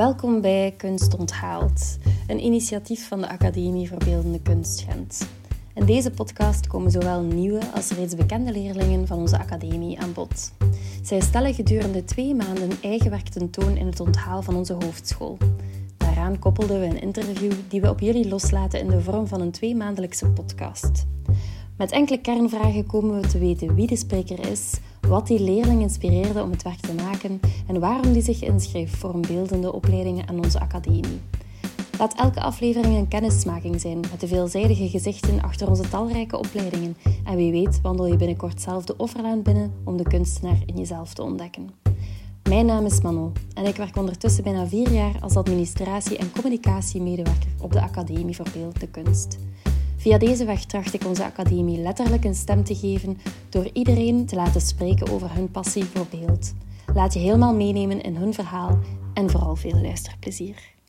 Welkom bij Kunst Onthaald, een initiatief van de Academie voor Beeldende Kunst Gent. In deze podcast komen zowel nieuwe als reeds bekende leerlingen van onze academie aan bod. Zij stellen gedurende twee maanden eigen werk tentoon in het onthaal van onze hoofdschool. Daaraan koppelden we een interview die we op jullie loslaten in de vorm van een tweemaandelijkse podcast. Met enkele kernvragen komen we te weten wie de spreker is, wat die leerling inspireerde om het werk te maken en waarom die zich inschreef voor een beeldende opleidingen aan onze academie. Laat elke aflevering een kennismaking zijn met de veelzijdige gezichten achter onze talrijke opleidingen en wie weet wandel je binnenkort zelf de offerlaan binnen om de kunstenaar in jezelf te ontdekken. Mijn naam is Manon en ik werk ondertussen bijna vier jaar als administratie- en communicatiemedewerker op de Academie voor Beeldende Kunst. Via deze weg tracht ik onze academie letterlijk een stem te geven door iedereen te laten spreken over hun passie voor beeld. Laat je helemaal meenemen in hun verhaal en vooral veel luisterplezier.